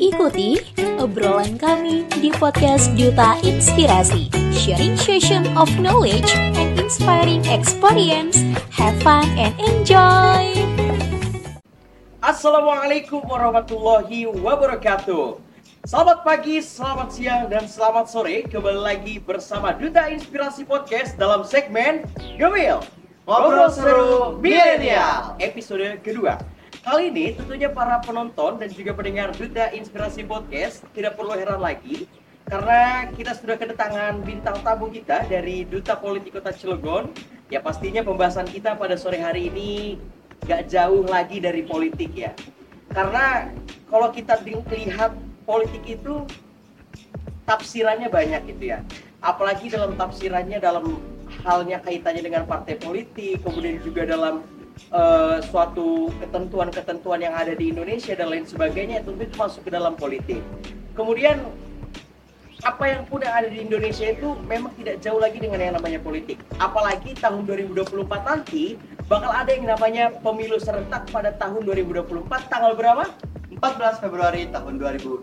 Ikuti obrolan kami di podcast Duta Inspirasi, sharing session of knowledge and inspiring experience. Have fun and enjoy! Assalamualaikum warahmatullahi wabarakatuh. Selamat pagi, selamat siang, dan selamat sore. Kembali lagi bersama Duta Inspirasi Podcast dalam segmen Gemil Ngobrol Seru Milenial episode kedua. Kali ini tentunya para penonton dan juga pendengar Duta Inspirasi Podcast tidak perlu heran lagi karena kita sudah kedatangan bintang tamu kita dari Duta Politik Kota Cilegon. Ya pastinya pembahasan kita pada sore hari ini gak jauh lagi dari politik ya. Karena kalau kita lihat politik itu tafsirannya banyak gitu ya. Apalagi dalam tafsirannya dalam halnya kaitannya dengan partai politik, kemudian juga dalam uh, suatu ketentuan-ketentuan yang ada di Indonesia dan lain sebagainya tentu itu masuk ke dalam politik. Kemudian apa yang pun ada di Indonesia itu memang tidak jauh lagi dengan yang namanya politik. Apalagi tahun 2024 nanti bakal ada yang namanya pemilu serentak pada tahun 2024 tanggal berapa? 14 Februari tahun 2024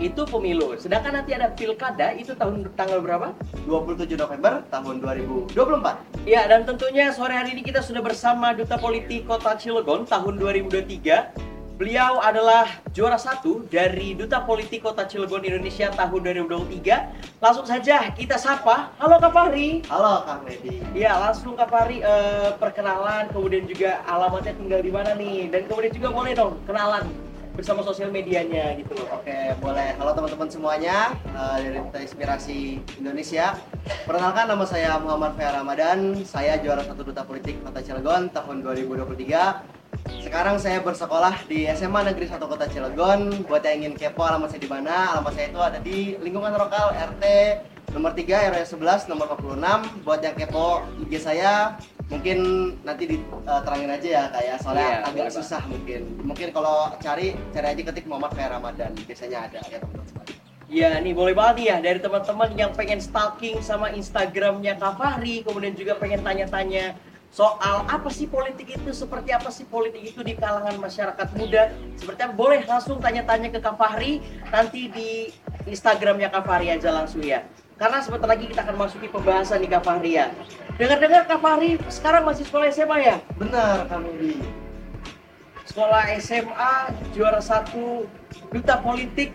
Itu pemilu. Sedangkan nanti ada pilkada itu tahun tanggal berapa? 27 November tahun 2024 Ya, dan tentunya sore hari ini kita sudah bersama Duta Politik Kota Cilegon tahun 2023. Beliau adalah juara satu dari Duta Politik Kota Cilegon Indonesia tahun 2023. Langsung saja kita sapa. Halo Kak Fahri. Halo Kang Lady Ya, langsung Kak Fahri eh, perkenalan, kemudian juga alamatnya tinggal di mana nih, dan kemudian juga boleh dong kenalan bersama sosial medianya gitu loh. Oke boleh Halo teman-teman semuanya uh, dari Duta Inspirasi Indonesia Perkenalkan nama saya Muhammad Faya Ramadan Saya juara satu Duta Politik Kota Cilegon tahun 2023 sekarang saya bersekolah di SMA Negeri 1 Kota Cilegon. Buat yang ingin kepo alamat saya di mana, alamat saya itu ada di lingkungan lokal RT nomor 3 RW 11 nomor 46. Buat yang kepo IG saya mungkin nanti diterangin aja ya kayak soalnya Iya, agak susah mungkin. Mungkin kalau cari cari aja ketik Muhammad Faya Ramadan. Biasanya ada ya teman-teman sekalian. Ya, nih boleh banget nih ya dari teman-teman yang pengen stalking sama Instagramnya Kak Fahri, kemudian juga pengen tanya-tanya soal apa sih politik itu, seperti apa sih politik itu di kalangan masyarakat muda. Seperti apa, boleh langsung tanya-tanya ke Kak Fahri nanti di Instagramnya Kak Fahri aja langsung ya. Karena sebentar lagi kita akan masuki pembahasan nih Kak Fahri ya. Dengar-dengar Kak Fahri sekarang masih sekolah SMA ya? Benar kami di sekolah SMA juara satu duta politik.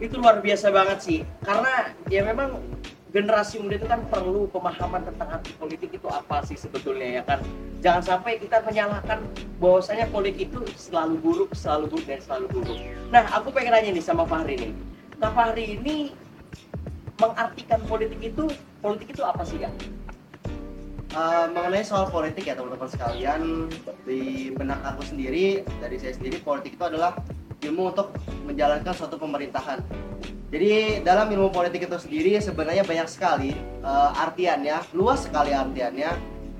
Itu luar biasa banget sih. Karena ya memang generasi muda itu kan perlu pemahaman tentang arti politik itu apa sih sebetulnya ya kan? Jangan sampai kita menyalahkan bahwasanya politik itu selalu buruk selalu buruk dan selalu buruk. Nah aku pengen nanya nih sama Fahri nih. Kak Fahri ini mengartikan politik itu politik itu apa sih ya Uh, mengenai soal politik ya teman-teman sekalian. Di benak aku sendiri dari saya sendiri politik itu adalah ilmu untuk menjalankan suatu pemerintahan. Jadi dalam ilmu politik itu sendiri sebenarnya banyak sekali uh, artiannya luas sekali artiannya.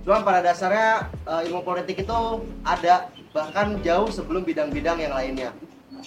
Cuma pada dasarnya uh, ilmu politik itu ada bahkan jauh sebelum bidang-bidang yang lainnya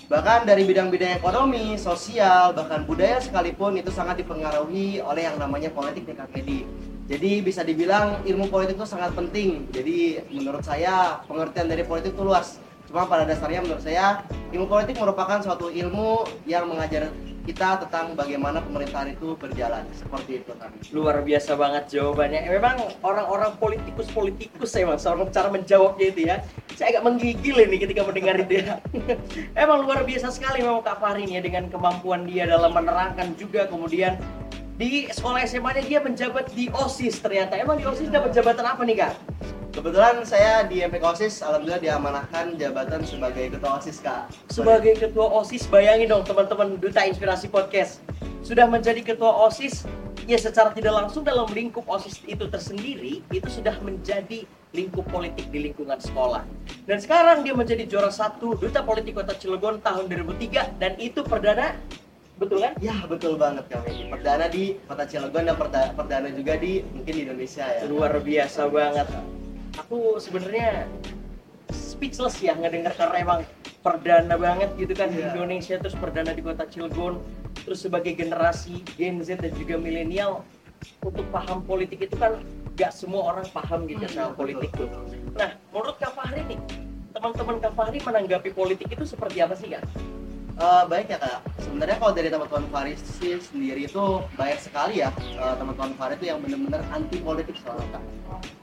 bahkan dari bidang-bidang ekonomi, sosial, bahkan budaya sekalipun itu sangat dipengaruhi oleh yang namanya politik Kak Edi. Jadi bisa dibilang ilmu politik itu sangat penting. Jadi menurut saya pengertian dari politik itu luas. Cuma pada dasarnya menurut saya ilmu politik merupakan suatu ilmu yang mengajar kita tentang bagaimana pemerintahan itu berjalan. Seperti itu kan. luar biasa banget jawabannya. Memang orang-orang politikus politikus saya mas. Orang cara menjawabnya itu ya. Saya agak menggigil ini ketika mendengar itu ya. Emang luar biasa sekali memang Kak Fahri ini ya dengan kemampuan dia dalam menerangkan juga kemudian di sekolah SMA nya dia menjabat di OSIS ternyata. Emang di OSIS dapat jabatan apa nih Kak? Kebetulan saya di MPK OSIS alhamdulillah diamanahkan jabatan sebagai ketua OSIS Kak. Sebagai ketua OSIS bayangin dong teman-teman Duta Inspirasi Podcast sudah menjadi ketua OSIS ya secara tidak langsung dalam lingkup OSIS itu tersendiri itu sudah menjadi lingkup politik di lingkungan sekolah. Dan sekarang dia menjadi juara satu Duta Politik Kota Cilegon tahun 2003 dan itu perdana betul kan? Ya betul banget kami. Perdana di Kota Cilegon dan perda- perdana juga di mungkin di Indonesia ya. Luar biasa banget. Aku sebenarnya speechless ya ngedenger karena emang perdana banget gitu kan di Iya. Indonesia terus perdana di kota Cilegon terus sebagai generasi Gen Z dan juga milenial untuk paham politik itu kan gak semua orang paham gitu Hmm, sama politik tuh. Nah, menurut Kak Fahri nih, teman-teman Kak Fahri menanggapi politik itu seperti apa sih Kak? Eh, baik ya kak. Sebenarnya kalau dari teman-teman Faris sih sendiri itu banyak sekali ya eh, teman-teman Faris itu yang benar-benar anti politik soalnya kak.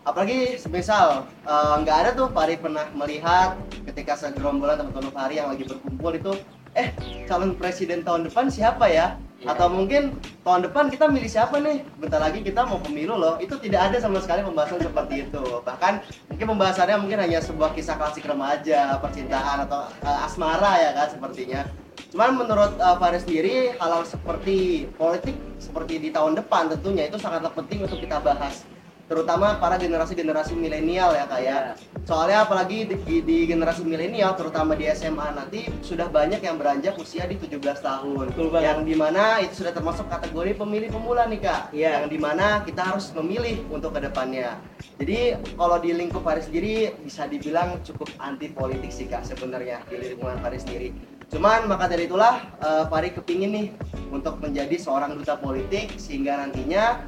Apalagi semisal eh, nggak ada tuh Fari pernah melihat ketika segerombolan teman-teman Fari yang lagi berkumpul itu, eh calon presiden tahun depan siapa ya? Iya. Atau mungkin tahun depan kita milih siapa nih? Bentar lagi kita mau pemilu loh. Itu tidak ada sama sekali pembahasan seperti itu. Bahkan mungkin pembahasannya mungkin hanya sebuah kisah klasik remaja, percintaan atau eh, asmara ya kan sepertinya. Cuman menurut uh, Faris sendiri hal-hal seperti politik seperti di tahun depan tentunya itu sangatlah penting untuk kita bahas terutama para generasi-generasi milenial ya kak ya. Soalnya apalagi di, di- generasi milenial terutama di SMA nanti sudah banyak yang beranjak usia di 17 tahun. Betul banget. Yang di mana itu sudah termasuk kategori pemilih pemula nih kak. Iya. Yang di mana kita harus memilih untuk ke depannya. Jadi kalau di lingkup Faris sendiri bisa dibilang cukup anti politik sih kak sebenarnya di lingkungan Faris sendiri. Cuman maka dari itulah eh, Fari kepingin nih untuk menjadi seorang duta politik sehingga nantinya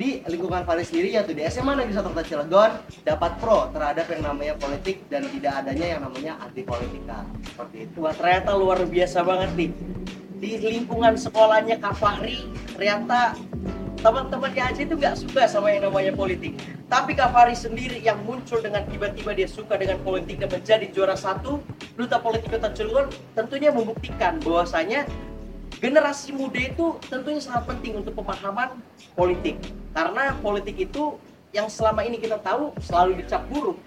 di lingkungan Fari sendiri yaitu di SMA Negeri 1 Kota Cilegon dapat pro terhadap yang namanya politik dan tidak adanya yang namanya anti politika seperti itu. Wah ternyata luar biasa banget nih di lingkungan sekolahnya Kak Fahri ternyata teman-temannya aja itu nggak suka sama yang namanya politik. Tapi Kak Fahri sendiri yang muncul dengan tiba-tiba dia suka dengan politik dan menjadi juara satu duta politik kota Cilegon tentunya membuktikan bahwasanya generasi muda itu tentunya sangat penting untuk pemahaman politik. Karena politik itu yang selama ini kita tahu selalu dicap buruk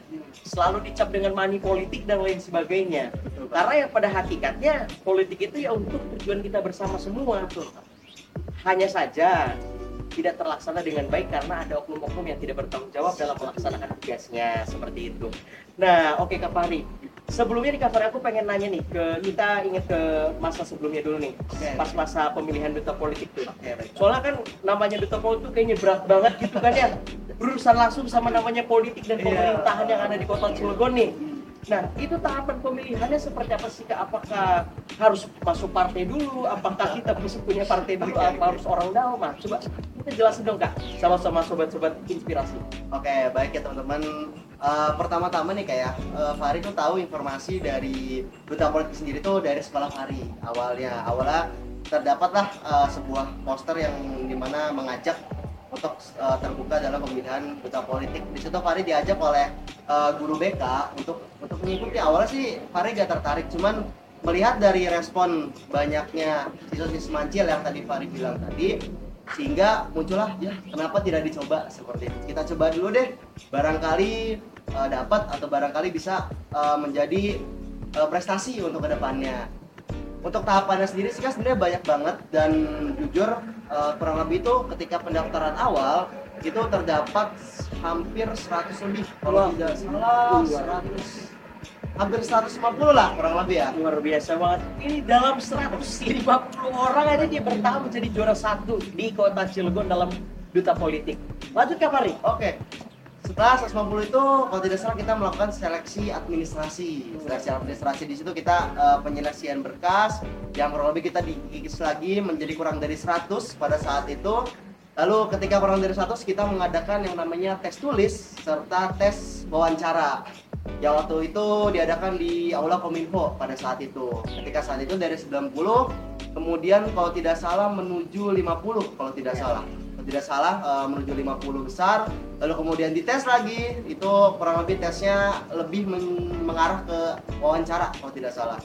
selalu dicap dengan money politik dan lain sebagainya. Karena yang pada hakikatnya politik itu ya untuk tujuan kita bersama semua. Hanya saja tidak terlaksana dengan baik karena ada oknum-oknum yang tidak bertanggung jawab dalam melaksanakan tugasnya seperti itu. Nah, oke Kak Fahri. Sebelumnya di Fahri aku pengen nanya nih ke kita ingat ke masa sebelumnya dulu nih, Oke. pas masa pemilihan duta politik tuh. Oke, baik. Soalnya kan namanya duta politik tuh kayaknya berat banget gitu kan ya. Berurusan langsung sama namanya politik dan Iya. pemerintahan yang ada di kota Cilegon nih. Nah, itu tahapan pemilihannya seperti apa sih Kak? Apakah harus masuk partai dulu? Apakah kita bisa punya partai dulu? Oke, Apa oke. harus orang dalam? Nah, coba kita jelasin dong Kak, sama-sama sobat-sobat inspirasi. Oke, baik ya teman-teman. Eh, pertama-tama nih kayak eh, Fahri tuh tahu informasi dari duta politik sendiri tuh dari sekolah Fahri awalnya. Awalnya terdapatlah eh, sebuah poster yang di mana mengajak untuk eh, terbuka dalam pemilihan duta politik. Di situ Fahri diajak oleh eh, guru BK untuk untuk mengikuti. Awalnya sih Fahri gak tertarik, cuman melihat dari respon banyaknya siswa-siswa mancil yang tadi Fahri bilang tadi, sehingga muncullah ya kenapa tidak dicoba seperti itu kita coba dulu deh barangkali eh, dapat atau barangkali bisa eh, menjadi eh, prestasi untuk ke depannya untuk tahapannya sendiri sih kan sebenarnya banyak banget dan jujur eh, kurang lebih itu ketika pendaftaran awal itu terdapat hampir 100 lebih kalau tidak salah 100 hampir 150 lah kurang lebih ya Luar biasa banget. Ini dalam 150 orang aja dia bertahan menjadi juara satu di kota Cilegon dalam duta politik. Lanjut Kak. Oke. Setelah 150 itu kalau tidak salah kita melakukan seleksi administrasi. Seleksi administrasi di situ kita eh, penyeleksian berkas yang kurang lebih kita dikikis lagi menjadi kurang dari 100 pada saat itu. Lalu ketika kurang dari 100 kita mengadakan yang namanya tes tulis serta tes wawancara. Yang waktu itu diadakan di Aula Kominfo pada saat itu. Ketika saat itu dari 90 kemudian kalau tidak salah menuju 50 kalau tidak Ya. salah tidak salah eh, menuju 50 besar lalu kemudian dites lagi. Itu kurang lebih tesnya lebih men- mengarah ke wawancara kalau tidak salah.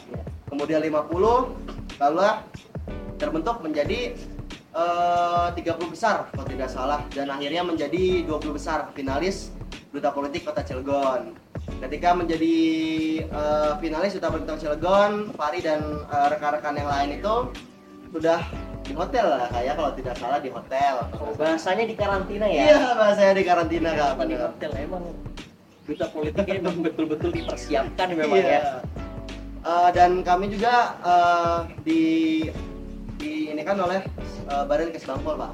Kemudian 50 lalu terbentuk menjadi eh, 30 besar kalau tidak salah. Dan akhirnya menjadi 20 besar finalis duta politik kota Cilegon. Ketika menjadi eh, finalis duta politik kota Cilegon Fari dan eh, rekan-rekan yang lain itu sudah di hotel lah kayak kalau tidak salah di hotel Oh, bahasanya di karantina Iya, ya. bahasanya di karantina kak. Di hotel emang duta politiknya emang betul-betul dipersiapkan memang Iya. ya. Eh, dan kami juga eh, di di ini kan oleh eh, Badan Kesbangpol pak.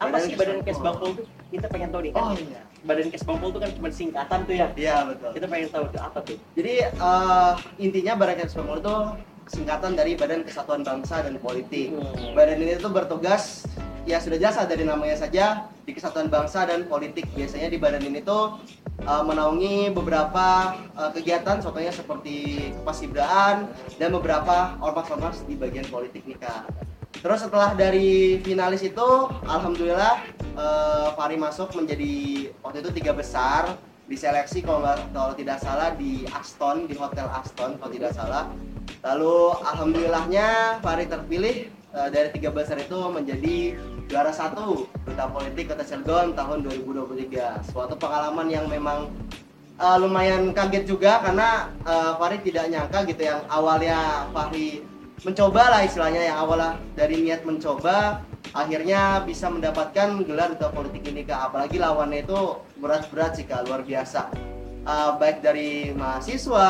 Apa sih badan Kesbangpol. Itu? Kita pengen tahu nih kan. Oh iya. Badan Kesbangpol itu kan cuma singkatan tuh ya. Iya betul. Kita pengen tahu tuh apa tuh. Jadi eh, intinya Badan Kesbangpol itu singkatan dari Badan Kesatuan Bangsa dan Politik. Hmm. Badan ini tuh bertugas ya sudah jasa dari namanya saja di Kesatuan Bangsa dan Politik. Biasanya di badan ini tuh uh, menaungi beberapa uh, kegiatan contohnya seperti kepasibraan dan beberapa ormas-ormas di bagian politik nih Kak. Terus setelah dari finalis itu, alhamdulillah uh, Fari masuk menjadi waktu itu tiga besar diseleksi kalau kalau tidak salah di Aston di Hotel Aston kalau tidak salah. Lalu alhamdulillahnya Fari terpilih uh, dari tiga besar itu menjadi juara satu duta politik kota Cilegon tahun 2023 suatu pengalaman yang memang uh, lumayan kaget juga karena uh, Fahri tidak nyangka gitu yang awalnya Fahri mencoba lah istilahnya yang awalnya dari niat mencoba akhirnya bisa mendapatkan gelar duta politik ini kak. Apalagi lawannya itu berat-berat sih kak. Luar biasa. Uh, baik dari mahasiswa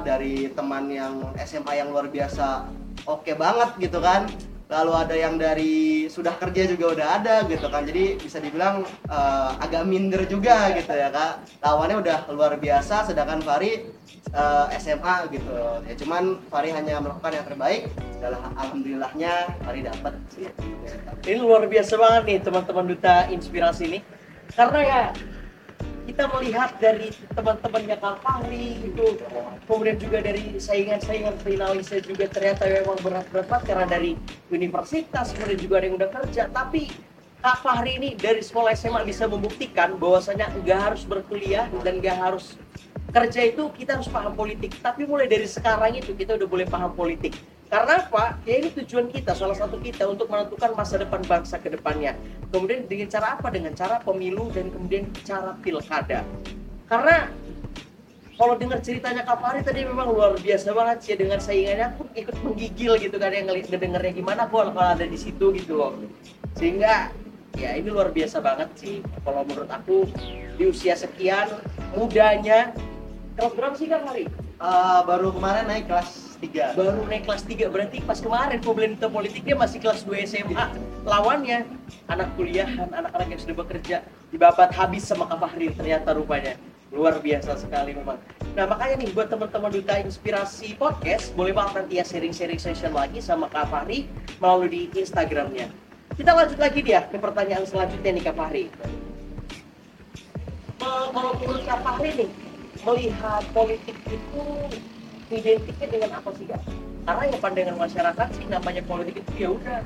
dari teman yang SMA yang luar biasa oke okay banget gitu kan lalu ada yang dari sudah kerja juga udah ada gitu kan. Jadi bisa dibilang uh, agak minder juga gitu ya kak. Lawannya udah luar biasa sedangkan Fari uh, eh, SMA gitu. Ya cuman Fari hanya melakukan yang terbaik. Adalah alhamdulillahnya Fari dapat ini luar biasa banget nih teman-teman duta inspirasi ini. Karena ya kita melihat dari teman-temannya Kak Fahri itu kemudian juga dari saingan-saingan finalisnya juga ternyata memang berat-berat banget karena dari universitas kemudian juga ada yang udah kerja. Tapi Kak Fahri ini dari sekolah SMA bisa membuktikan bahwasanya nggak harus berkuliah dan nggak harus kerja itu kita harus paham politik. Tapi mulai dari sekarang itu kita udah boleh paham politik karena apa? Ya ini tujuan kita, salah satu kita untuk menentukan masa depan bangsa ke depannya. Kemudian dengan cara apa? Dengan cara pemilu dan kemudian cara pilkada. Karena kalau dengar ceritanya Kapari tadi memang luar biasa banget sih dengan saingannya pun ikut menggigil gitu kan yang ngedengarnya gimana kok kalau ada di situ gitu loh. Sehingga ya ini luar biasa banget sih kalau menurut aku di usia sekian mudanya kelas berapa sih kan hari? Uh, baru kemarin naik kelas 3 baru naik kelas 3 berarti pas kemarin Problema politik dia masih kelas 2 SMA lawannya anak kuliahan anak-anak yang sudah bekerja dibabat habis sama Kak Fahri ternyata rupanya. Luar biasa sekali memang. Nah makanya nih buat teman-teman duta inspirasi podcast boleh banget nanti ya sharing-sharing session lagi sama Kak Fahri melalui di Instagramnya. Kita lanjut lagi dia ke pertanyaan selanjutnya nih Kak Fahri. Kalau menurut Kak Fahri nih melihat politik itu identiknya dengan apa sih kak? Karena ya pandangan masyarakat sih namanya politik itu ya udah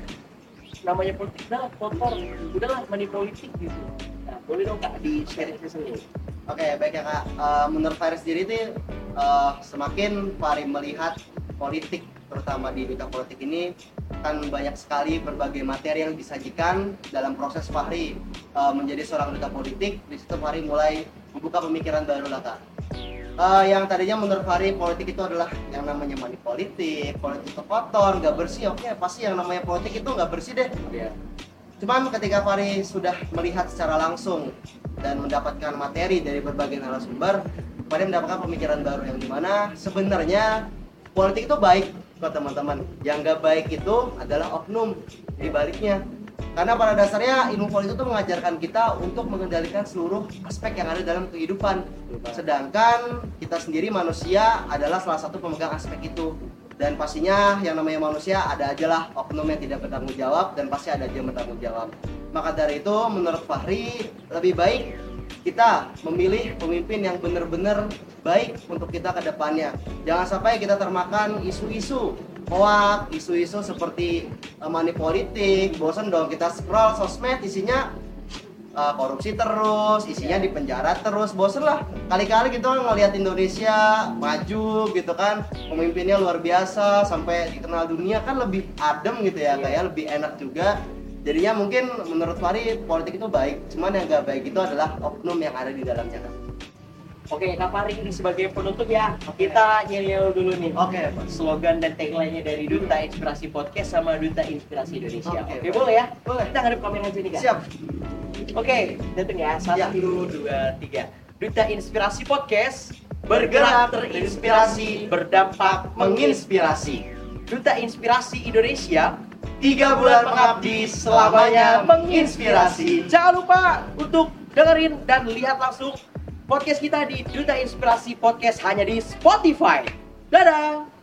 namanya politik udah kotor, udahlah money politik gitu. Nah, boleh dong kak di sharing sendiri. Oke okay, baik ya kak. Uh, menurut Faris sendiri itu uh, semakin Faris melihat politik terutama di duta politik ini kan banyak sekali berbagai materi yang disajikan dalam proses Fahri uh, menjadi seorang duta politik. Di situ Fahri mulai membuka pemikiran baru lah kak uh, yang tadinya menurut Fahri politik itu adalah yang namanya money politik, politik itu kotor, nggak bersih. Oke, pasti yang namanya politik itu nggak bersih deh. Yeah. Cuman ketika Fahri sudah melihat secara langsung dan mendapatkan materi dari berbagai narasumber, Fahri mendapatkan pemikiran baru yang di mana sebenarnya politik itu baik kok teman-teman. Yang nggak baik itu adalah oknum di baliknya karena pada dasarnya ilmu politik itu mengajarkan kita untuk mengendalikan seluruh aspek yang ada dalam kehidupan. Sedangkan kita sendiri manusia adalah salah satu pemegang aspek itu. Dan pastinya yang namanya manusia ada aja lah oknum yang tidak bertanggung jawab dan pasti ada aja yang bertanggung jawab. Maka dari itu menurut Fahri lebih baik kita memilih pemimpin yang benar-benar baik untuk kita ke depannya. Jangan sampai kita termakan isu-isu hoax, isu-isu seperti uh, money politik, bosan dong kita scroll sosmed isinya uh, korupsi terus, isinya di penjara terus, bosan lah. Kali-kali kita gitu ngelihat Indonesia maju gitu kan, pemimpinnya luar biasa sampai dikenal dunia kan lebih adem gitu ya, kayak lebih enak juga. Jadinya mungkin menurut Fari politik itu baik, cuman yang gak baik itu adalah oknum yang ada di dalamnya kan. Oke, Kak ini sebagai penutup ya, kita nyel dulu nih. Oke, okay. slogan dan tagline-nya dari Duta Inspirasi Podcast sama Duta Inspirasi Indonesia. Oke, okay, okay, boleh ya? Boleh. Kita ngadep kamera aja nih, Kak. Siap. Oke, okay, datang ya. Satu, ya. dua, tiga. Duta Inspirasi Podcast bergerak terinspirasi, berdampak menginspirasi. Duta Inspirasi Indonesia tiga bulan mengabdi selamanya menginspirasi. Jangan lupa untuk dengerin dan lihat langsung podcast kita di Duta Inspirasi Podcast hanya di Spotify. Dadah!